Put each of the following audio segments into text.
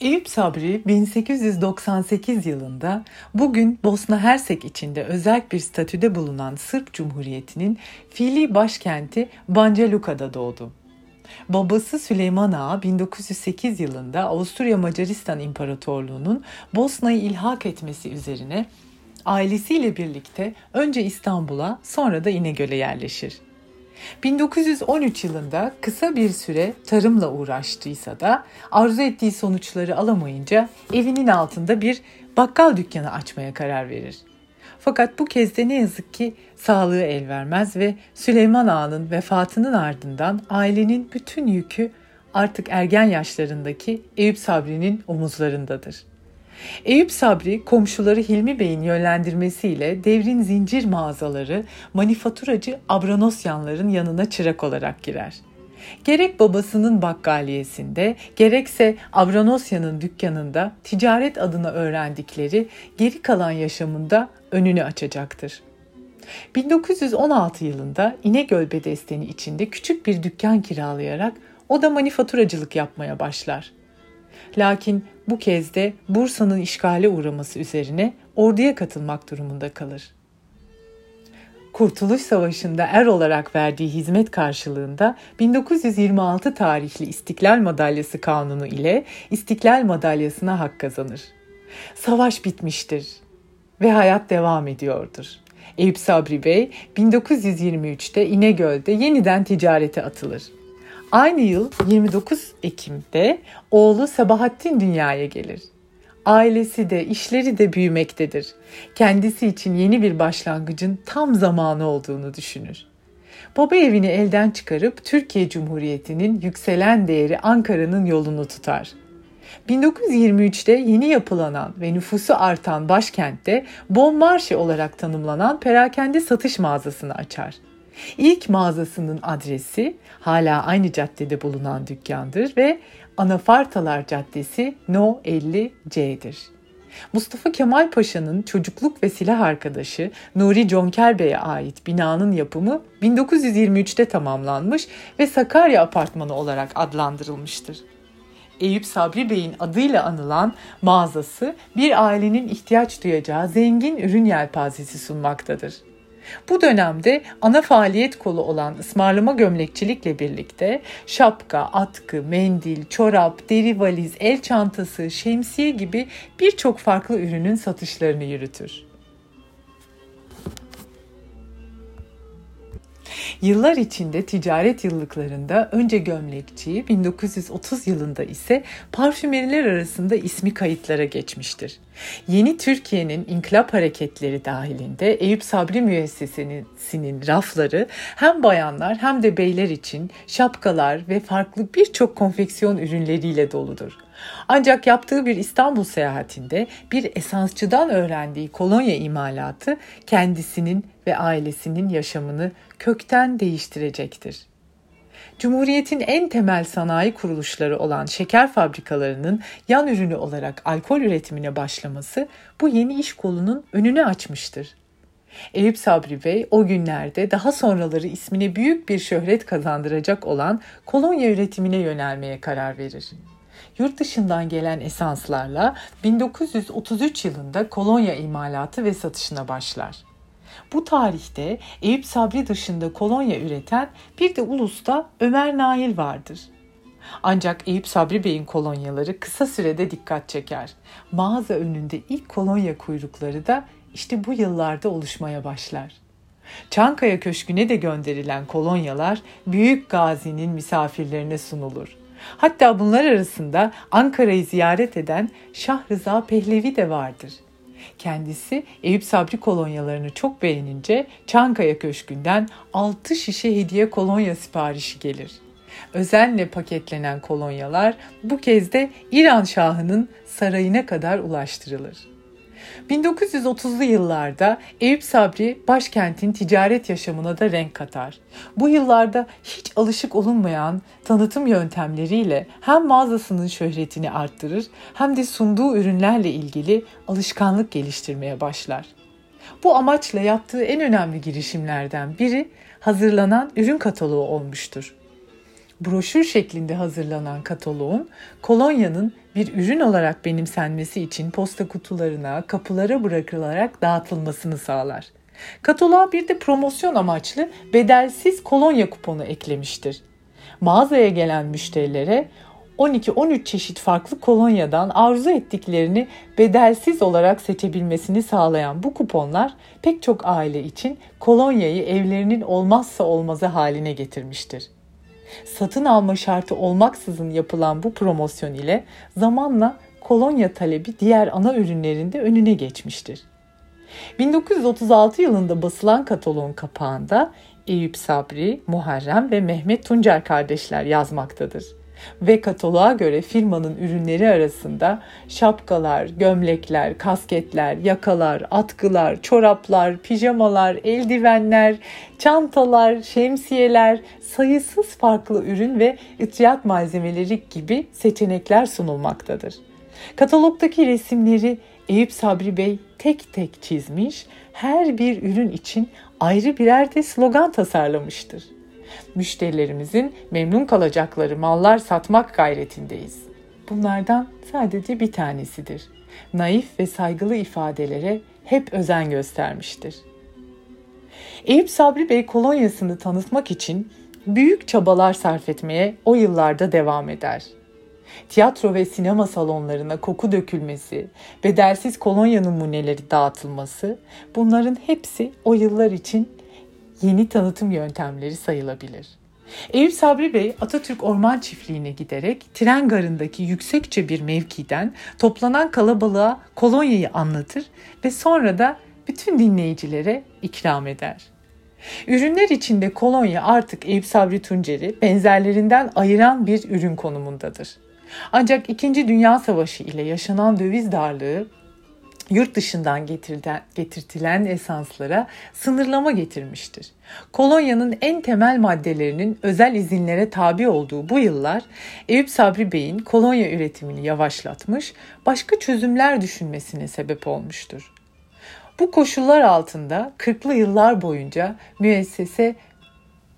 Eyüp Sabri 1898 yılında bugün Bosna Hersek içinde özel bir statüde bulunan Sırp Cumhuriyeti'nin fiili başkenti Banja Luka'da doğdu. Babası Süleyman Ağa 1908 yılında Avusturya Macaristan İmparatorluğu'nun Bosna'yı ilhak etmesi üzerine ailesiyle birlikte önce İstanbul'a sonra da İnegöl'e yerleşir. 1913 yılında kısa bir süre tarımla uğraştıysa da arzu ettiği sonuçları alamayınca evinin altında bir bakkal dükkanı açmaya karar verir. Fakat bu kez de ne yazık ki sağlığı el vermez ve Süleyman Ağa'nın vefatının ardından ailenin bütün yükü artık ergen yaşlarındaki Eyüp Sabri'nin omuzlarındadır. Eyüp Sabri komşuları Hilmi Bey'in yönlendirmesiyle devrin zincir mağazaları manifaturacı Abranosyanların yanına çırak olarak girer. Gerek babasının bakkaliyesinde gerekse Abranosya'nın dükkanında ticaret adına öğrendikleri geri kalan yaşamında önünü açacaktır. 1916 yılında İnegöl Bedesteni içinde küçük bir dükkan kiralayarak o da manifaturacılık yapmaya başlar. Lakin bu kez de Bursa'nın işgale uğraması üzerine orduya katılmak durumunda kalır. Kurtuluş Savaşı'nda er olarak verdiği hizmet karşılığında 1926 tarihli İstiklal Madalyası Kanunu ile İstiklal Madalyası'na hak kazanır. Savaş bitmiştir ve hayat devam ediyordur. Eyüp Sabri Bey 1923'te İnegöl'de yeniden ticarete atılır. Aynı yıl 29 Ekim'de oğlu Sabahattin dünyaya gelir. Ailesi de işleri de büyümektedir. Kendisi için yeni bir başlangıcın tam zamanı olduğunu düşünür. Baba evini elden çıkarıp Türkiye Cumhuriyeti'nin yükselen değeri Ankara'nın yolunu tutar. 1923'te yeni yapılanan ve nüfusu artan başkentte Bon Marché olarak tanımlanan perakende satış mağazasını açar. İlk mağazasının adresi hala aynı caddede bulunan dükkandır ve Anafartalar Caddesi No 50C'dir. Mustafa Kemal Paşa'nın çocukluk ve silah arkadaşı Nuri Conker Bey'e ait binanın yapımı 1923'te tamamlanmış ve Sakarya Apartmanı olarak adlandırılmıştır. Eyüp Sabri Bey'in adıyla anılan mağazası bir ailenin ihtiyaç duyacağı zengin ürün yelpazesi sunmaktadır. Bu dönemde ana faaliyet kolu olan ısmarlama gömlekçilikle birlikte şapka, atkı, mendil, çorap, deri valiz, el çantası, şemsiye gibi birçok farklı ürünün satışlarını yürütür. Yıllar içinde ticaret yıllıklarında önce gömlekçi, 1930 yılında ise parfümeriler arasında ismi kayıtlara geçmiştir. Yeni Türkiye'nin inkılap hareketleri dahilinde Eyüp Sabri Müessesesi'nin rafları hem bayanlar hem de beyler için şapkalar ve farklı birçok konfeksiyon ürünleriyle doludur. Ancak yaptığı bir İstanbul seyahatinde bir esansçıdan öğrendiği kolonya imalatı kendisinin ve ailesinin yaşamını kökten değiştirecektir. Cumhuriyetin en temel sanayi kuruluşları olan şeker fabrikalarının yan ürünü olarak alkol üretimine başlaması bu yeni iş kolunun önünü açmıştır. Eyüp Sabri Bey o günlerde daha sonraları ismine büyük bir şöhret kazandıracak olan kolonya üretimine yönelmeye karar verir. Yurt dışından gelen esanslarla 1933 yılında kolonya imalatı ve satışına başlar. Bu tarihte Eyüp Sabri dışında kolonya üreten bir de Ulus'ta Ömer Nail vardır. Ancak Eyüp Sabri Bey'in kolonyaları kısa sürede dikkat çeker. Mağaza önünde ilk kolonya kuyrukları da işte bu yıllarda oluşmaya başlar. Çankaya Köşkü'ne de gönderilen kolonyalar Büyük Gazi'nin misafirlerine sunulur. Hatta bunlar arasında Ankara'yı ziyaret eden Şah Rıza Pehlevi de vardır. Kendisi Eyüp Sabri kolonyalarını çok beğenince Çankaya Köşkü'nden 6 şişe hediye kolonya siparişi gelir. Özenle paketlenen kolonyalar bu kez de İran Şahı'nın sarayına kadar ulaştırılır. 1930'lu yıllarda Eyüp Sabri başkentin ticaret yaşamına da renk katar. Bu yıllarda hiç alışık olunmayan tanıtım yöntemleriyle hem mağazasının şöhretini arttırır hem de sunduğu ürünlerle ilgili alışkanlık geliştirmeye başlar. Bu amaçla yaptığı en önemli girişimlerden biri hazırlanan ürün kataloğu olmuştur. Broşür şeklinde hazırlanan kataloğun kolonyanın bir ürün olarak benimsenmesi için posta kutularına, kapılara bırakılarak dağıtılmasını sağlar. Kataloğa bir de promosyon amaçlı bedelsiz kolonya kuponu eklemiştir. Mağazaya gelen müşterilere 12-13 çeşit farklı kolonyadan arzu ettiklerini bedelsiz olarak seçebilmesini sağlayan bu kuponlar pek çok aile için kolonyayı evlerinin olmazsa olmazı haline getirmiştir. Satın alma şartı olmaksızın yapılan bu promosyon ile zamanla kolonya talebi diğer ana ürünlerinde önüne geçmiştir. 1936 yılında basılan kataloğun kapağında Eyüp Sabri, Muharrem ve Mehmet Tuncer kardeşler yazmaktadır. Ve kataloğa göre firmanın ürünleri arasında şapkalar, gömlekler, kasketler, yakalar, atkılar, çoraplar, pijamalar, eldivenler, çantalar, şemsiyeler, sayısız farklı ürün ve ıtiyat malzemeleri gibi seçenekler sunulmaktadır. Katalogdaki resimleri Eyüp Sabri Bey tek tek çizmiş, her bir ürün için ayrı birer de slogan tasarlamıştır. Müşterilerimizin memnun kalacakları mallar satmak gayretindeyiz. Bunlardan sadece bir tanesidir. Naif ve saygılı ifadelere hep özen göstermiştir. Eyüp Sabri Bey kolonyasını tanıtmak için büyük çabalar sarf etmeye o yıllarda devam eder tiyatro ve sinema salonlarına koku dökülmesi, bedelsiz kolonya numuneleri dağıtılması bunların hepsi o yıllar için yeni tanıtım yöntemleri sayılabilir. Eyüp Sabri Bey Atatürk Orman Çiftliği'ne giderek tren garındaki yüksekçe bir mevkiden toplanan kalabalığa kolonyayı anlatır ve sonra da bütün dinleyicilere ikram eder. Ürünler içinde kolonya artık Eyüp Sabri Tuncer'i benzerlerinden ayıran bir ürün konumundadır. Ancak 2. Dünya Savaşı ile yaşanan döviz darlığı yurt dışından getirilen, getirtilen esanslara sınırlama getirmiştir. Kolonya'nın en temel maddelerinin özel izinlere tabi olduğu bu yıllar Eyüp Sabri Bey'in kolonya üretimini yavaşlatmış, başka çözümler düşünmesine sebep olmuştur. Bu koşullar altında 40'lı yıllar boyunca müessese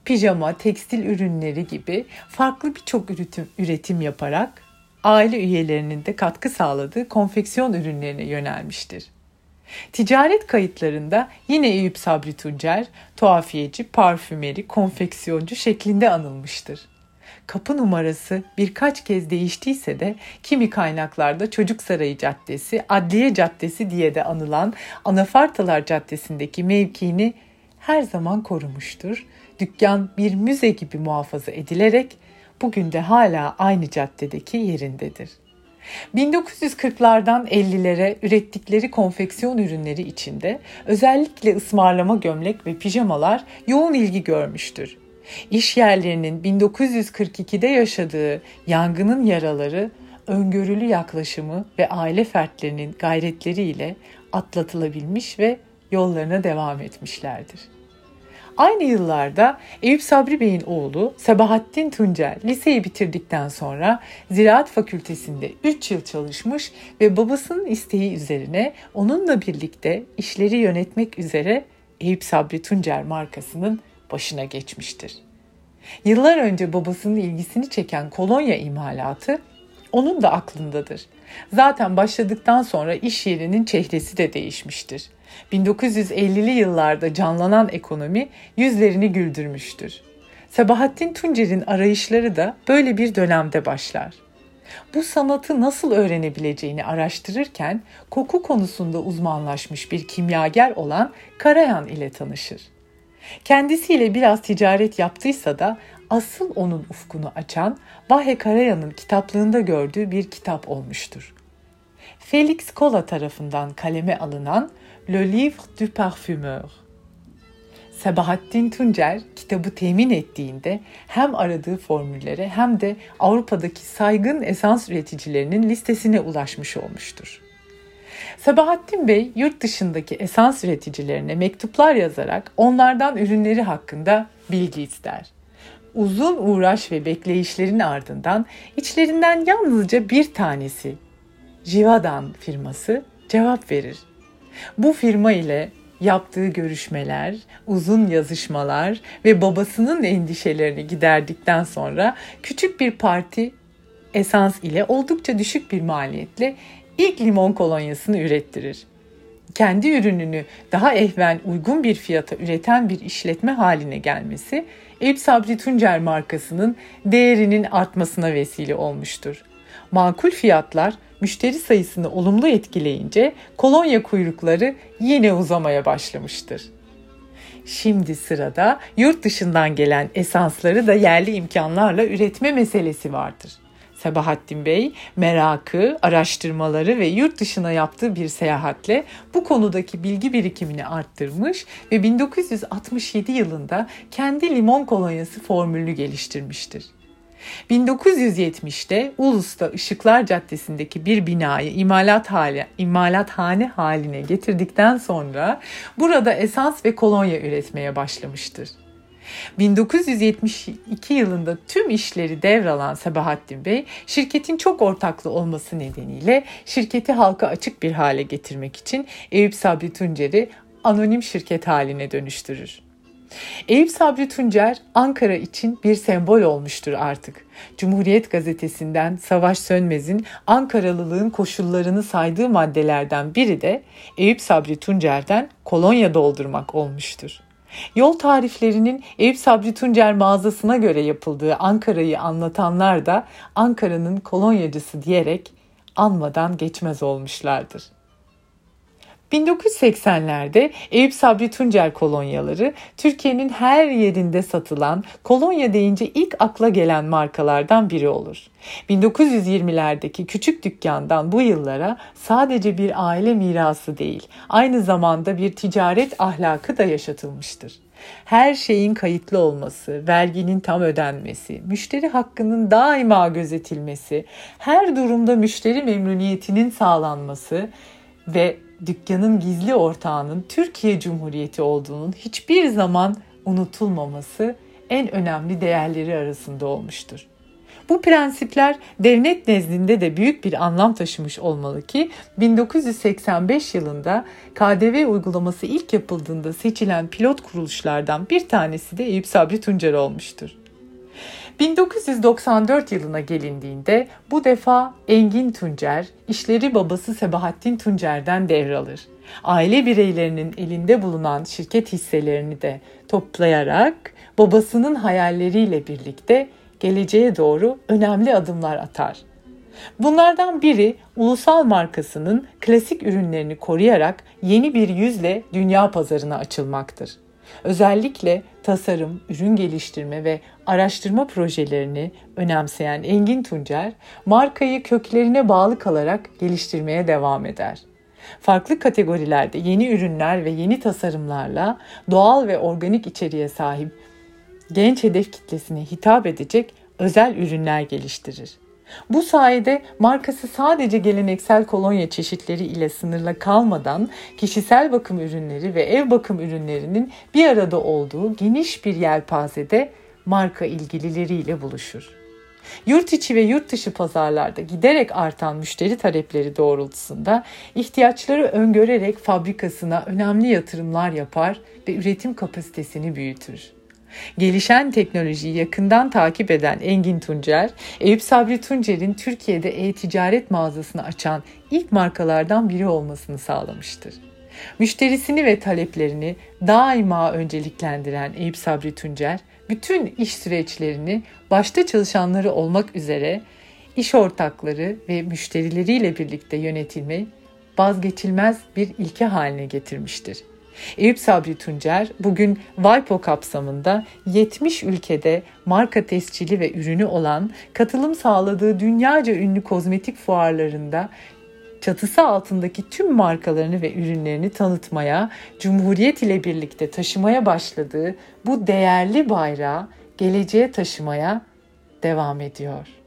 pijama, tekstil ürünleri gibi farklı birçok üretim, üretim yaparak aile üyelerinin de katkı sağladığı konfeksiyon ürünlerine yönelmiştir. Ticaret kayıtlarında yine Eyüp Sabri Tuncer, tuhafiyeci, parfümeri, konfeksiyoncu şeklinde anılmıştır. Kapı numarası birkaç kez değiştiyse de kimi kaynaklarda Çocuk Sarayı Caddesi, Adliye Caddesi diye de anılan Anafartalar Caddesi'ndeki mevkiini her zaman korumuştur. Dükkan bir müze gibi muhafaza edilerek bugün de hala aynı caddedeki yerindedir. 1940'lardan 50'lere ürettikleri konfeksiyon ürünleri içinde özellikle ısmarlama gömlek ve pijamalar yoğun ilgi görmüştür. İş yerlerinin 1942'de yaşadığı yangının yaraları öngörülü yaklaşımı ve aile fertlerinin gayretleriyle atlatılabilmiş ve yollarına devam etmişlerdir. Aynı yıllarda Eyüp Sabri Bey'in oğlu Sabahattin Tuncel liseyi bitirdikten sonra Ziraat Fakültesinde 3 yıl çalışmış ve babasının isteği üzerine onunla birlikte işleri yönetmek üzere Eyüp Sabri Tuncer markasının başına geçmiştir. Yıllar önce babasının ilgisini çeken kolonya imalatı onun da aklındadır. Zaten başladıktan sonra iş yerinin çehresi de değişmiştir. 1950'li yıllarda canlanan ekonomi yüzlerini güldürmüştür. Sabahattin Tuncer'in arayışları da böyle bir dönemde başlar. Bu sanatı nasıl öğrenebileceğini araştırırken koku konusunda uzmanlaşmış bir kimyager olan Karayan ile tanışır. Kendisiyle biraz ticaret yaptıysa da asıl onun ufkunu açan Vahe Karayan'ın kitaplığında gördüğü bir kitap olmuştur. Felix Kola tarafından kaleme alınan Le Livre du Parfumeur. Sabahattin Tuncer kitabı temin ettiğinde hem aradığı formüllere hem de Avrupa'daki saygın esans üreticilerinin listesine ulaşmış olmuştur. Sabahattin Bey yurt dışındaki esans üreticilerine mektuplar yazarak onlardan ürünleri hakkında bilgi ister. Uzun uğraş ve bekleyişlerin ardından içlerinden yalnızca bir tanesi Jivadan firması cevap verir bu firma ile yaptığı görüşmeler, uzun yazışmalar ve babasının endişelerini giderdikten sonra küçük bir parti esans ile oldukça düşük bir maliyetle ilk limon kolonyasını ürettirir. Kendi ürününü daha ehven uygun bir fiyata üreten bir işletme haline gelmesi Eyüp Sabri Tuncer markasının değerinin artmasına vesile olmuştur. Makul fiyatlar müşteri sayısını olumlu etkileyince kolonya kuyrukları yine uzamaya başlamıştır. Şimdi sırada yurt dışından gelen esansları da yerli imkanlarla üretme meselesi vardır. Sebahattin Bey merakı, araştırmaları ve yurt dışına yaptığı bir seyahatle bu konudaki bilgi birikimini arttırmış ve 1967 yılında kendi limon kolonyası formülünü geliştirmiştir. 1970'te Ulus'ta Işıklar Caddesi'ndeki bir binayı imalat hali, imalathane haline getirdikten sonra burada esans ve kolonya üretmeye başlamıştır. 1972 yılında tüm işleri devralan Sabahattin Bey, şirketin çok ortaklı olması nedeniyle şirketi halka açık bir hale getirmek için Eyüp Sabri Tuncer'i anonim şirket haline dönüştürür. Eyüp Sabri Tuncer Ankara için bir sembol olmuştur artık. Cumhuriyet gazetesinden Savaş Sönmez'in Ankaralılığın koşullarını saydığı maddelerden biri de Eyüp Sabri Tuncer'den kolonya doldurmak olmuştur. Yol tariflerinin Eyüp Sabri Tuncer mağazasına göre yapıldığı Ankara'yı anlatanlar da Ankara'nın kolonyacısı diyerek anmadan geçmez olmuşlardır. 1980'lerde Eyüp Sabri Tuncer kolonyaları Türkiye'nin her yerinde satılan kolonya deyince ilk akla gelen markalardan biri olur. 1920'lerdeki küçük dükkandan bu yıllara sadece bir aile mirası değil, aynı zamanda bir ticaret ahlakı da yaşatılmıştır. Her şeyin kayıtlı olması, verginin tam ödenmesi, müşteri hakkının daima gözetilmesi, her durumda müşteri memnuniyetinin sağlanması ve dükkanın gizli ortağının Türkiye Cumhuriyeti olduğunun hiçbir zaman unutulmaması en önemli değerleri arasında olmuştur. Bu prensipler devlet nezdinde de büyük bir anlam taşımış olmalı ki 1985 yılında KDV uygulaması ilk yapıldığında seçilen pilot kuruluşlardan bir tanesi de Eyüp Sabri Tuncer olmuştur. 1994 yılına gelindiğinde bu defa Engin Tuncer işleri babası Sebahattin Tuncer'den devralır. Aile bireylerinin elinde bulunan şirket hisselerini de toplayarak babasının hayalleriyle birlikte geleceğe doğru önemli adımlar atar. Bunlardan biri ulusal markasının klasik ürünlerini koruyarak yeni bir yüzle dünya pazarına açılmaktır. Özellikle tasarım, ürün geliştirme ve araştırma projelerini önemseyen Engin Tuncer, markayı köklerine bağlı kalarak geliştirmeye devam eder. Farklı kategorilerde yeni ürünler ve yeni tasarımlarla doğal ve organik içeriğe sahip genç hedef kitlesine hitap edecek özel ürünler geliştirir. Bu sayede markası sadece geleneksel kolonya çeşitleri ile sınırla kalmadan kişisel bakım ürünleri ve ev bakım ürünlerinin bir arada olduğu geniş bir yelpazede marka ilgilileriyle buluşur. Yurt içi ve yurt dışı pazarlarda giderek artan müşteri talepleri doğrultusunda ihtiyaçları öngörerek fabrikasına önemli yatırımlar yapar ve üretim kapasitesini büyütür. Gelişen teknolojiyi yakından takip eden Engin Tuncer, Eyüp Sabri Tuncer'in Türkiye'de e-ticaret mağazasını açan ilk markalardan biri olmasını sağlamıştır. Müşterisini ve taleplerini daima önceliklendiren Eyüp Sabri Tuncer, bütün iş süreçlerini başta çalışanları olmak üzere iş ortakları ve müşterileriyle birlikte yönetilmeyi vazgeçilmez bir ilke haline getirmiştir. Eyüp Sabri Tuncer bugün WIPO kapsamında 70 ülkede marka tescili ve ürünü olan katılım sağladığı dünyaca ünlü kozmetik fuarlarında çatısı altındaki tüm markalarını ve ürünlerini tanıtmaya, Cumhuriyet ile birlikte taşımaya başladığı bu değerli bayrağı geleceğe taşımaya devam ediyor.